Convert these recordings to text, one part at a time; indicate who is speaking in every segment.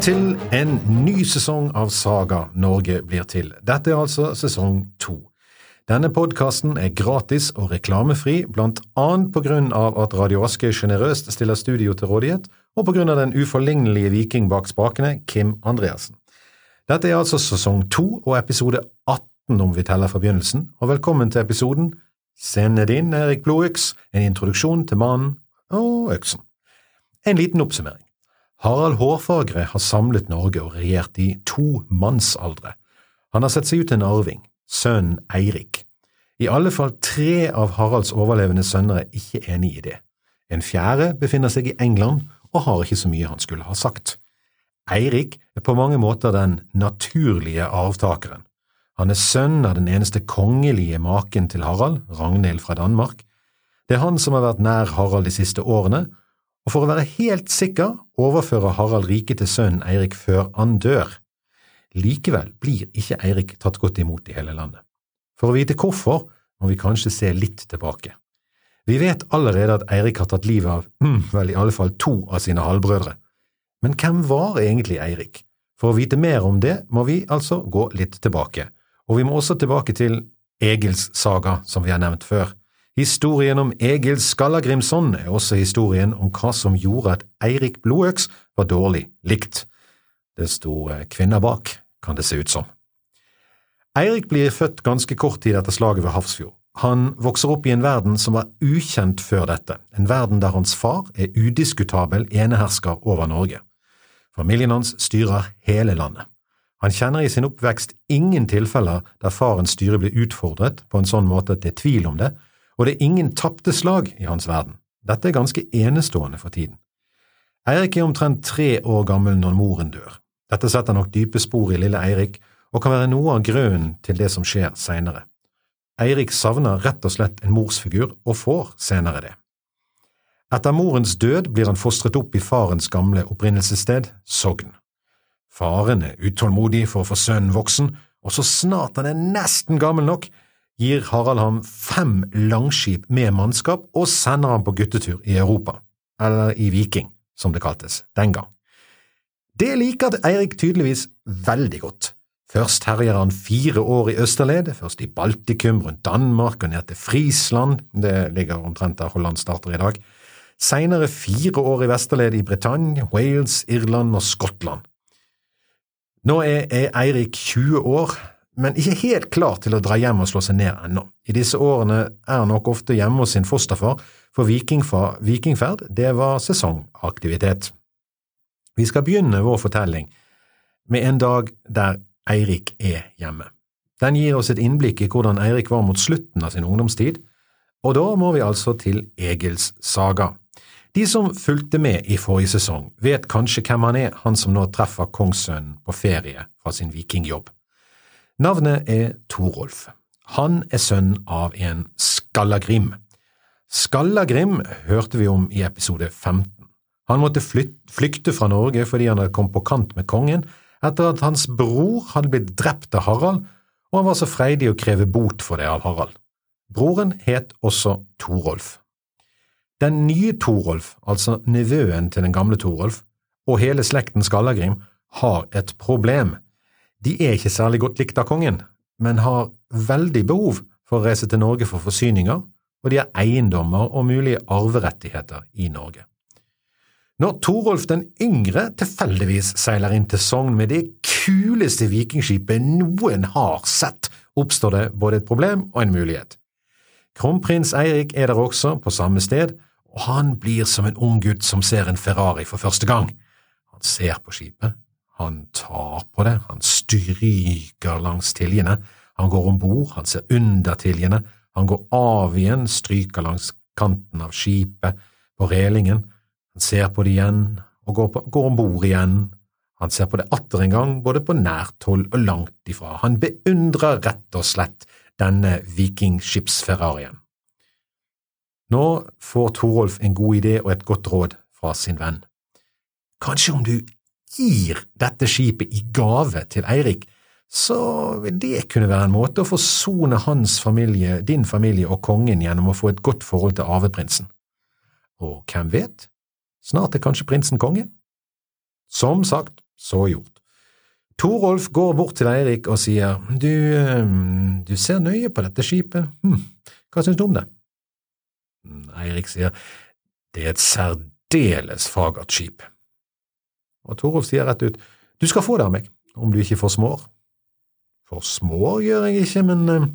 Speaker 1: Til en ny sesong av Saga Norge blir til. Dette er altså sesong to. Denne podkasten er gratis og reklamefri, blant annet på grunn av at Radio Aske sjenerøst stiller studio til rådighet, og på grunn av den uforlignelige viking bak spakene, Kim Andreassen. Dette er altså sesong to og episode 18 om vi teller fra begynnelsen, og velkommen til episoden Scenen din, Erik Blodøks, en introduksjon til mannen og øksen. En liten oppsummering. Harald Hårfagre har samlet Norge og regjert i to mannsaldre. Han har sett seg ut en arving, sønnen Eirik. I alle fall tre av Haralds overlevende sønner er ikke enig i det. En fjerde befinner seg i England og har ikke så mye han skulle ha sagt. Eirik er på mange måter den naturlige arvtakeren. Han er sønn av den eneste kongelige maken til Harald, Ragnhild fra Danmark. Det er han som har vært nær Harald de siste årene, og for å være helt sikker overfører Harald riket til sønnen Eirik før han dør. Likevel blir ikke Eirik tatt godt imot i hele landet. For å vite hvorfor må vi kanskje se litt tilbake. Vi vet allerede at Eirik har tatt livet av, mm, vel i alle fall to av sine halvbrødre. Men hvem var egentlig Eirik? For å vite mer om det må vi altså gå litt tilbake, og vi må også tilbake til Egils saga, som vi har nevnt før. Historien om Egil Skallagrimson er også historien om hva som gjorde at Eirik Blodøks var dårlig likt. Det sto kvinner bak, kan det se ut som. Eirik blir født ganske kort tid etter slaget ved Hafrsfjord. Han vokser opp i en verden som var ukjent før dette, en verden der hans far er udiskutabel enehersker over Norge. Familien hans styrer hele landet. Han kjenner i sin oppvekst ingen tilfeller der farens styre blir utfordret på en sånn måte at det er tvil om det, og det er ingen tapte slag i hans verden. Dette er ganske enestående for tiden. Eirik er omtrent tre år gammel når moren dør. Dette setter nok dype spor i lille Eirik, og kan være noe av grunnen til det som skjer seinere. Eirik savner rett og slett en morsfigur, og får senere det. Etter morens død blir han fostret opp i farens gamle opprinnelsessted, Sogn. Faren er utålmodig for å få sønnen voksen, og så snart han er nesten gammel nok, gir Harald ham fem langskip med mannskap og sender ham på guttetur i Europa, eller i Viking, som det kaltes den gang. Det liker Eirik tydeligvis veldig godt. Først herjer han fire år i østerled, først i Baltikum, rundt Danmark og ned til Frisland, det ligger omtrent der Holland starter i dag, senere fire år i vesterled i Bretagne, Wales, Irland og Skottland. Nå er Eirik 20 år, men ikke helt klar til å dra hjem og slå seg ned ennå. I disse årene er han nok ofte hjemme hos sin fosterfar, for vikingferd det var sesongaktivitet. Vi skal begynne vår fortelling med en dag der Eirik er hjemme. Den gir oss et innblikk i hvordan Eirik var mot slutten av sin ungdomstid, og da må vi altså til Egils saga. De som fulgte med i forrige sesong, vet kanskje hvem han er, han som nå treffer kongssønnen på ferie fra sin vikingjobb. Navnet er Torolf. Han er sønn av en Skallagrim. Skallagrim hørte vi om i episode 15. Han måtte flykte fra Norge fordi han hadde kommet på kant med kongen etter at hans bror hadde blitt drept av Harald, og han var så freidig å kreve bot for det av Harald. Broren het også Torolf. Den nye Torolf, altså nevøen til den gamle Torolf, og hele slekten Skallagrim, har et problem. De er ikke særlig godt likt av kongen, men har veldig behov for å reise til Norge for forsyninger, og de har eiendommer og mulige arverettigheter i Norge. Når Torolf den yngre tilfeldigvis seiler inn til Sogn med det kuleste vikingskipet noen har sett, oppstår det både et problem og en mulighet. Kronprins Eirik er der også, på samme sted, og han blir som en ung gutt som ser en Ferrari for første gang. Han ser på skipet, han tar på det, han stryker langs tiljene, han går om bord, han ser under tiljene, han går av igjen, stryker langs kanten av skipet, på relingen, han ser på det igjen og går, på, går om bord igjen, han ser på det atter en gang, både på nært hold og langt ifra, han beundrer rett og slett denne vikingskipsferrarien. Nå får Torolf en god idé og et godt råd fra sin venn. Kanskje om du gir dette skipet i gave til Eirik, så vil det kunne være en måte å forsone hans familie, din familie og kongen gjennom å få et godt forhold til arveprinsen. Og hvem vet, snart er kanskje prinsen konge? Som sagt, Så gjort. Torolf går bort til Eirik og sier, du, eh, du ser nøye på dette skipet, hm, hva synes du om det? Eirik sier, det er et særdeles fagert skip. Og Torolf sier rett ut, du skal få det av meg, om du ikke får smår. For smår gjør jeg ikke, men eh,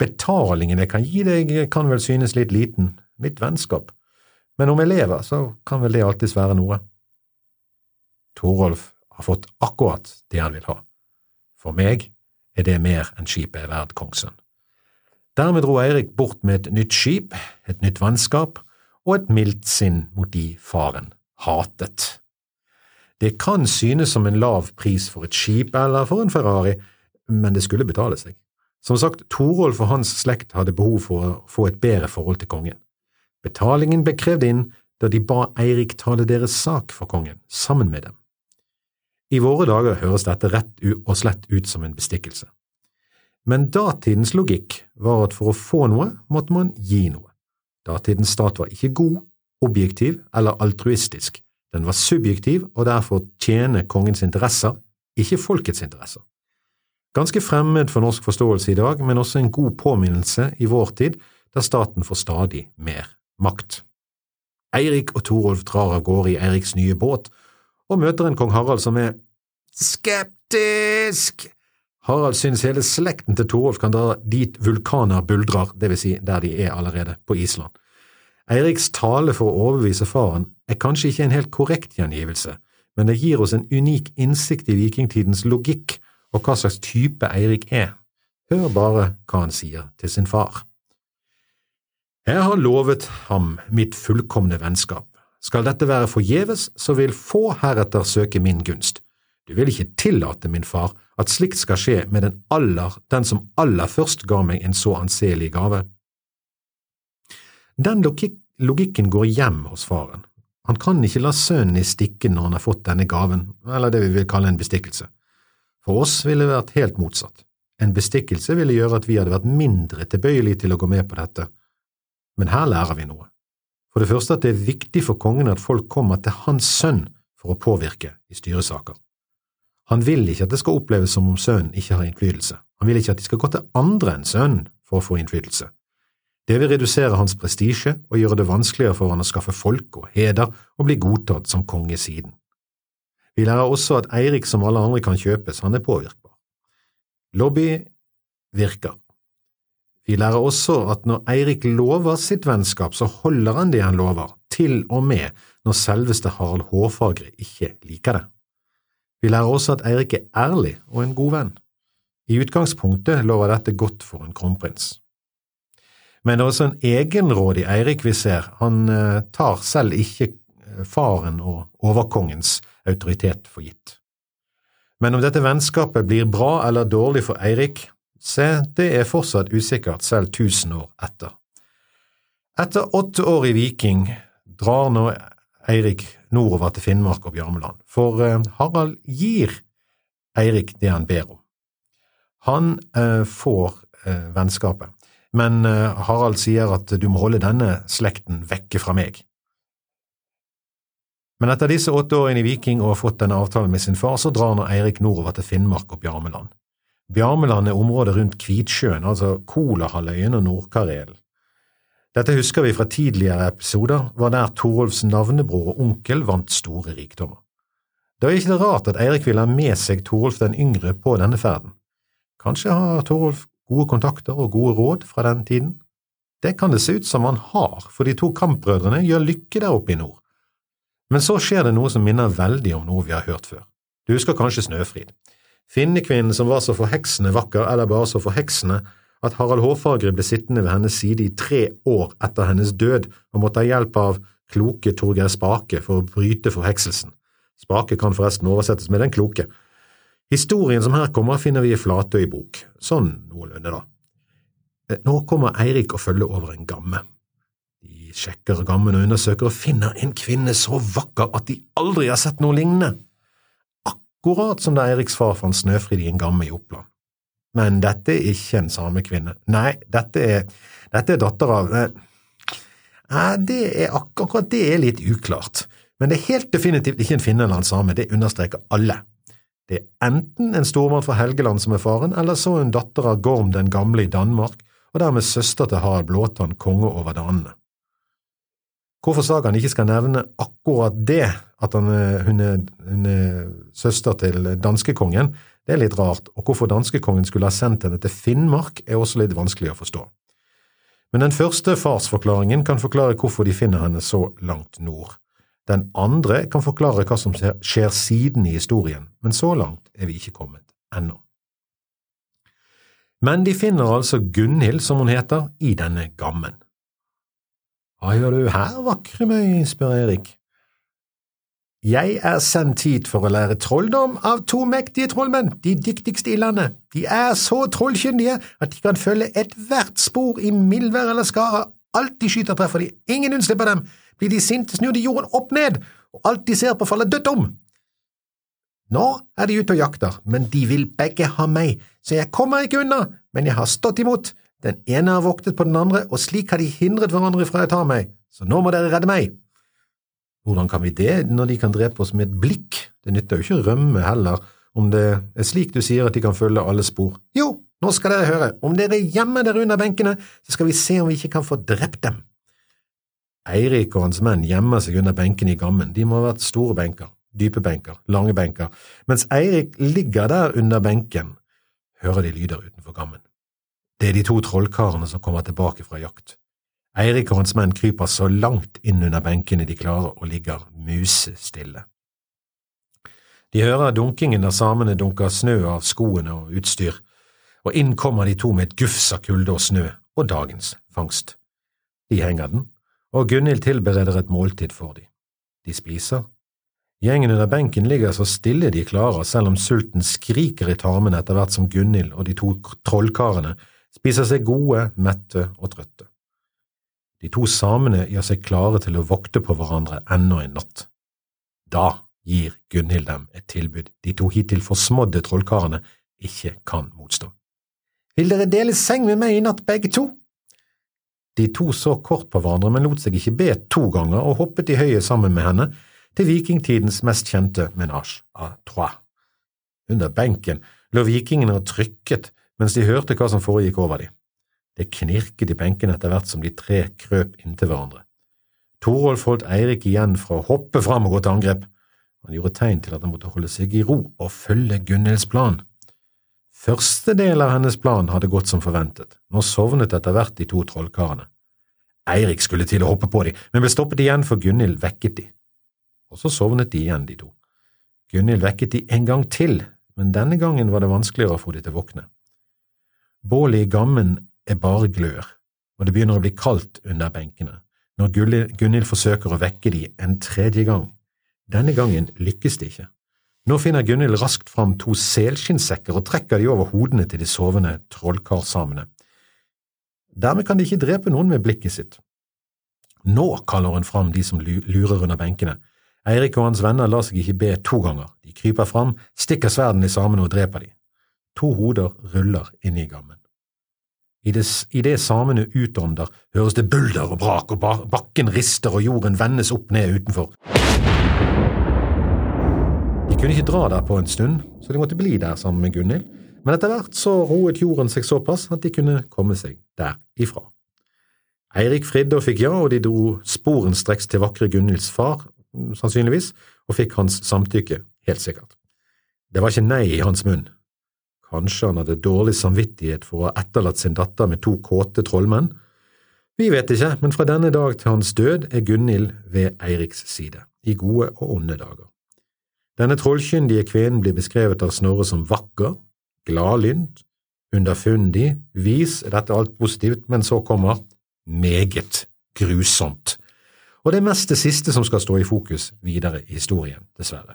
Speaker 1: betalingen jeg kan gi deg kan vel synes litt liten, mitt vennskap, men om jeg lever, så kan vel det alltids være noe. Torolf har fått akkurat det han vil ha. For meg er det mer enn skipet er verdt, kongssønn. Dermed dro Eirik bort med et nytt skip, et nytt vennskap og et mildt sinn mot de faren hatet. Det kan synes som en lav pris for et skip eller for en Ferrari, men det skulle betale seg. Som sagt, Torolf og hans slekt hadde behov for å få et bedre forhold til kongen. Betalingen ble krevd inn da de ba Eirik tale deres sak for kongen, sammen med dem. I våre dager høres dette rett og slett ut som en bestikkelse. Men datidens logikk var at for å få noe måtte man gi noe. Datidens stat var ikke god, objektiv eller altruistisk, den var subjektiv og derfor tjene kongens interesser, ikke folkets interesser. Ganske fremmed for norsk forståelse i dag, men også en god påminnelse i vår tid, der staten får stadig mer makt. Eirik og Torolf drar av gårde i Eiriks nye båt og møter en kong Harald som er skeptisk. Harald synes hele slekten til Torolf kan dra dit vulkaner buldrer, vil si der de er allerede, på Island. Eiriks tale for å overbevise faren er kanskje ikke en helt korrekt gjengivelse, men det gir oss en unik innsikt i vikingtidens logikk og hva slags type Eirik er. Hør bare hva han sier til sin far. Jeg har lovet ham mitt fullkomne vennskap. Skal dette være forgjeves, så vil få heretter søke min gunst. Du vil ikke tillate, min far, at slikt skal skje med den aller, den som aller først ga meg en så anselig gave. Den logikken går hjem hos faren. Han kan ikke la sønnen i stikken når han har fått denne gaven, eller det vi vil kalle en bestikkelse. For oss ville det vært helt motsatt. En bestikkelse ville gjøre at vi hadde vært mindre tilbøyelige til å gå med på dette, men her lærer vi noe. For det første at det er viktig for kongen at folk kommer til hans sønn for å påvirke i styresaker. Han vil ikke at det skal oppleves som om sønnen ikke har innflytelse, han vil ikke at de skal gå til andre enn sønnen for å få innflytelse. Det vil redusere hans prestisje og gjøre det vanskeligere for han å skaffe folk og heder og bli godtatt som konge siden. Vi lærer også at Eirik som alle andre kan kjøpes, han er påvirkbar. Lobby virker. Vi lærer også at når Eirik lover sitt vennskap, så holder han det han lover, til og med når selveste Harald Hårfagre ikke liker det. Vi lærer også at Eirik er ærlig og en god venn. I utgangspunktet lover dette godt for en kronprins. Men det er også en egenrådig Eirik vi ser, han eh, tar selv ikke eh, faren og overkongens autoritet for gitt. Men om dette vennskapet blir bra eller dårlig for Eirik, Se, det er fortsatt usikkert selv tusen år etter. Etter åtte år i Viking drar nå Eirik nordover til Finnmark og Bjarmeland, for eh, Harald gir Eirik det han ber om. Han får vennskapet, men eh, Harald sier at du må holde denne slekten vekke fra meg. Men etter disse åtte årene i Viking og har fått denne avtalen med sin far, så drar nå Eirik nordover til Finnmark og Bjarmeland. Bjarmeland er området rundt Kvitsjøen, altså Kolahalvøyen og Nordkarelen. Dette husker vi fra tidligere episoder, var der Torolfs navnebror og onkel vant store rikdommer. Da er ikke det rart at Eirik vil ha med seg Torolf den yngre på denne ferden. Kanskje har Torolf gode kontakter og gode råd fra den tiden? Det kan det se ut som han har, for de to kampbrødrene gjør lykke der oppe i nord. Men så skjer det noe som minner veldig om noe vi har hørt før. Du husker kanskje Snøfrid. Finnekvinnen som var så forheksende vakker, eller bare så forheksende, at Harald Hårfagre ble sittende ved hennes side i tre år etter hennes død og måtte ha hjelp av kloke Torgeir Spake for å bryte forhekselsen. Spake kan forresten oversettes med den kloke. Historien som her kommer, finner vi i Flatøy bok, sånn noenlunde, da. Eh, nå kommer Eirik og følger over en gamme. De sjekker gammen og undersøker og finner en kvinne så vakker at de aldri har sett noe lignende akkurat som da Eiriks far fant Snøfrid i en gamme i Oppland. Men dette er ikke en samekvinne. Nei, dette er, dette er datter av eh, det er, Akkurat det er litt uklart, men det er helt definitivt ikke en finne eller en same, det understreker alle. Det er enten en stormann fra Helgeland som er faren, eller så en datter av Gorm den gamle i Danmark, og dermed søster til Harald Blåtann, konge over danene. Hvorfor sagaen ikke skal nevne akkurat det, at han, hun, er, hun er søster til danskekongen, det er litt rart, og hvorfor danskekongen skulle ha sendt henne til Finnmark, er også litt vanskelig å forstå. Men den første farsforklaringen kan forklare hvorfor de finner henne så langt nord. Den andre kan forklare hva som skjer siden i historien, men så langt er vi ikke kommet ennå. Men de finner altså Gunhild, som hun heter, i denne gammen. Hva gjør du her, vakre møy, spør Erik. Jeg er sendt hit for å lære trolldom av to mektige trollmenn, de dyktigste i landet. De er så trollkyndige at de kan følge ethvert spor i mildvær eller skare. Alt de skyter, treffer de, ingen unnslipper dem. Blir de sinte, snur de jorden opp ned, og alt de ser på, faller dødt om. Nå er de ute og jakter, men de vil begge ha meg, så jeg kommer ikke unna, men jeg har stått imot. Den ene har voktet på den andre, og slik har de hindret hverandre fra å ta meg, så nå må dere redde meg. Hvordan kan vi det når de kan drepe oss med et blikk? Det nytter jo ikke å rømme heller, om det er slik du sier at de kan følge alle spor. Jo, nå skal dere høre, om dere gjemmer dere under benkene, så skal vi se om vi ikke kan få drept dem. Eirik og hans menn gjemmer seg under benkene i gammen, de må ha vært store benker, dype benker, lange benker, mens Eirik ligger der under benken, hører de lyder utenfor gammen. Det er de to trollkarene som kommer tilbake fra jakt. Eirik og hans menn kryper så langt inn under benkene de klarer og ligger musestille. De hører dunkingen der samene dunker snø av skoene og utstyr, og inn kommer de to med et gufs av kulde og snø og dagens fangst. De henger den, og Gunhild tilbereder et måltid for dem. De spiser. Gjengen under benken ligger så stille de klarer, selv om sulten skriker i tarmene etter hvert som Gunhild og de to trollkarene spiser seg gode, mette og trøtte. De to samene gjør seg klare til å vokte på hverandre enda en natt. Da gir Gunhild dem et tilbud de to hittil forsmådde trollkarene ikke kan motstå. Vil dere dele seng med meg i natt, begge to? De to så kort på hverandre, men lot seg ikke be to ganger og hoppet i høyet sammen med henne til vikingtidens mest kjente menage à trois. Under benken lå vikingene og trykket mens de hørte hva som foregikk over dem. Det knirket i benkene etter hvert som de tre krøp inntil hverandre. Torolf holdt Eirik igjen fra å hoppe fram og gå til angrep. Han gjorde tegn til at han måtte holde seg i ro og følge Gunhilds plan. Første del av hennes plan hadde gått som forventet, nå sovnet etter hvert de to trollkarene. Eirik skulle til å hoppe på dem, men ble stoppet igjen for Gunhild vekket de. Og så sovnet de igjen, de to. Gunhild vekket de en gang til, men denne gangen var det vanskeligere å få de til å våkne. Bålet i gammen er bare glør, og det begynner å bli kaldt under benkene, når Gunhild forsøker å vekke de en tredje gang. Denne gangen lykkes det ikke. Nå finner Gunhild raskt fram to selskinnsekker og trekker de over hodene til de sovende trollkarsamene. Dermed kan de ikke drepe noen med blikket sitt. Nå kaller hun fram de som lurer under benkene. Eirik og hans venner lar seg ikke be to ganger. De kryper fram, stikker sverdene i samene og dreper de. To hoder ruller inn i gammen. I det, samene utånder, høres det bulder og brak, og bakken rister og jorden vendes opp ned utenfor kunne ikke dra der på en stund, så de måtte bli der sammen med Gunhild, men etter hvert så roet jorden seg såpass at de kunne komme seg derifra. Eirik fridde og fikk ja, og de dro sporenstreks til vakre Gunhilds far, sannsynligvis, og fikk hans samtykke, helt sikkert. Det var ikke nei i hans munn. Kanskje han hadde dårlig samvittighet for å ha etterlatt sin datter med to kåte trollmenn? Vi vet ikke, men fra denne dag til hans død er Gunhild ved Eiriks side, i gode og onde dager. Denne trollkyndige kvinnen blir beskrevet av Snorre som vakker, gladlynt, underfundig, vis, dette er alt positivt, men så kommer meget grusomt. Og det er mest det siste som skal stå i fokus videre i historien, dessverre.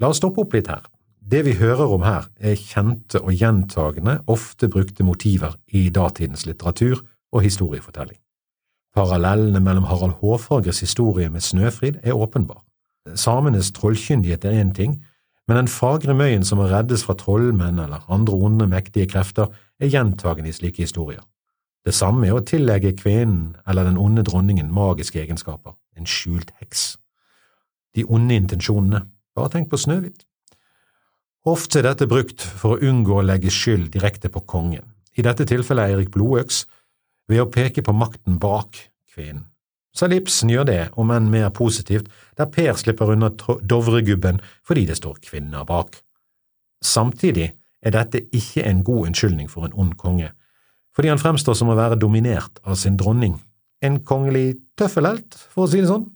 Speaker 1: La oss stoppe opp litt her. Det vi hører om her, er kjente og gjentagende, ofte brukte motiver i datidens litteratur og historiefortelling. Parallellene mellom Harald Hårfagres historie med Snøfrid er åpenbar. Samenes trollkyndighet er én ting, men den fagre møyen som må reddes fra trollmenn eller andre onde, mektige krefter, er gjentagende i slike historier. Det samme er å tillegge kvinnen eller den onde dronningen magiske egenskaper, en skjult heks. De onde intensjonene, bare tenk på Snøhvit. Ofte er dette brukt for å unngå å legge skyld direkte på kongen, i dette tilfellet Eirik Blodøks, ved å peke på makten bak kvinnen. Selv Ibsen gjør det, om enn mer positivt, der Per slipper unna Dovregubben fordi det står kvinner bak. Samtidig er dette ikke en god unnskyldning for en ond konge, fordi han fremstår som å være dominert av sin dronning, en kongelig tøffelhelt, for å si det sånn.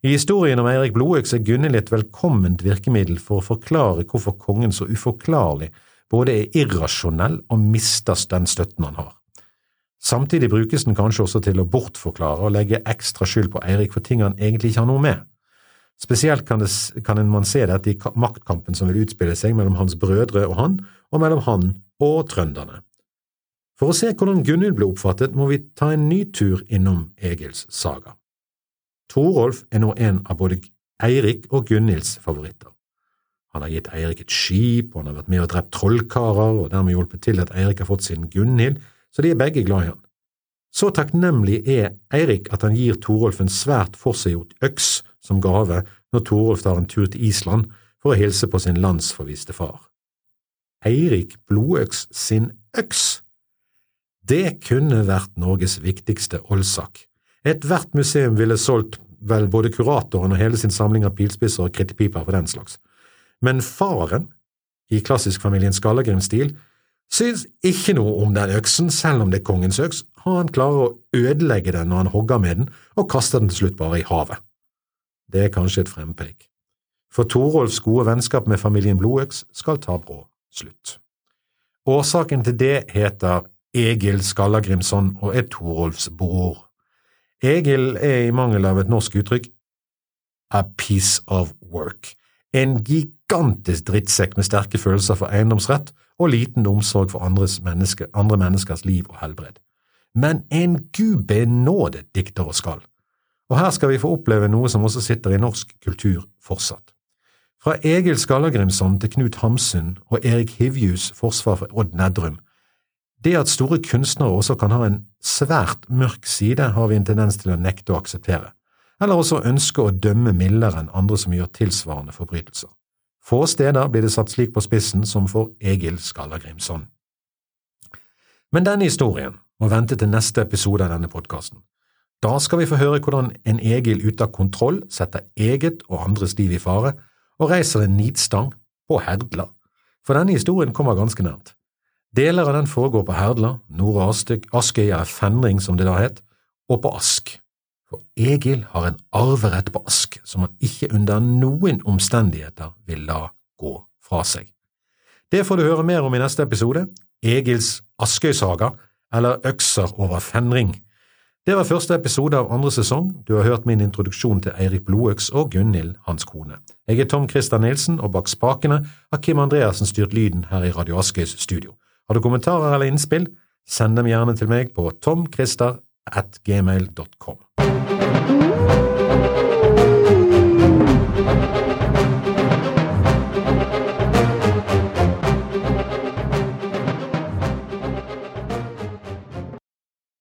Speaker 1: I historien om Eirik Blodøks er Gunnhild et velkomment virkemiddel for å forklare hvorfor kongen så uforklarlig både er irrasjonell og mister den støtten han har. Samtidig brukes den kanskje også til å bortforklare og legge ekstra skyld på Eirik for ting han egentlig ikke har noe med. Spesielt kan, det, kan man se dette i maktkampen som vil utspille seg mellom hans brødre og han, og mellom han og trønderne. For å se hvordan Gunhild ble oppfattet, må vi ta en ny tur innom Egils saga. Torolf er nå en av både Eirik og Gunhilds favoritter. Han har gitt Eirik et skip, og han har vært med og drept trollkarer, og dermed hjulpet til at Eirik har fått sin Gunhild, så de er begge glad i han. Så takknemlig er Eirik at han gir Torolf en svært forseggjort øks som gave når Torolf tar en tur til Island for å hilse på sin landsforviste far. Eirik Blodøks sin øks! Det kunne vært Norges viktigste oldsak. Ethvert museum ville solgt vel både kuratoren og hele sin samling av pilspisser og krittepiper for den slags. Men faren, i klassisk familien Skallagrim-stil, Syns ikke noe om den øksen, selv om det er kongens øks, og han klarer å ødelegge den når han hogger med den, og kaster den til slutt bare i havet. Det er kanskje et frempek. For Torolfs gode vennskap med familien Blodøks skal ta brå slutt. Årsaken til det heter Egil Skallagrimsson og er Torolfs bror. Egil er i mangel av et norsk uttrykk a piece of work, en gigantisk drittsekk med sterke følelser for eiendomsrett og liten omsorg for menneske, andre menneskers liv og helbred. Men en gud benådet dikter og skal. Og her skal vi få oppleve noe som også sitter i norsk kultur fortsatt. Fra Egil Skallagrimson til Knut Hamsun og Erik Hivjus forsvar for Odd Nedrum. Det at store kunstnere også kan ha en svært mørk side, har vi en tendens til å nekte å akseptere, eller også ønske å dømme mildere enn andre som gjør tilsvarende forbrytelser. Få steder blir det satt slik på spissen som for Egil Skallagrimsson. Men denne historien må vente til neste episode av denne podkasten. Da skal vi få høre hvordan en Egil ute av kontroll setter eget og andres liv i fare, og reiser en nitstang på Herdla, for denne historien kommer ganske nært. Deler av den foregår på Herdla, Nordre Askøya Fenring som det da het, og på Ask. For Egil har en arverett på Ask som han ikke under noen omstendigheter vil la gå fra seg. Det får du høre mer om i neste episode, Egils Askøy-saga, eller Økser over Fenring. Det var første episode av andre sesong. Du har hørt min introduksjon til Eirik Blodøks og Gunhild, hans kone. Jeg er Tom Christer Nilsen, og bak spakene har Kim Andreassen styrt lyden her i Radio Askøys studio. Har du kommentarer eller innspill, send dem gjerne til meg på tomchrister at gmail.com.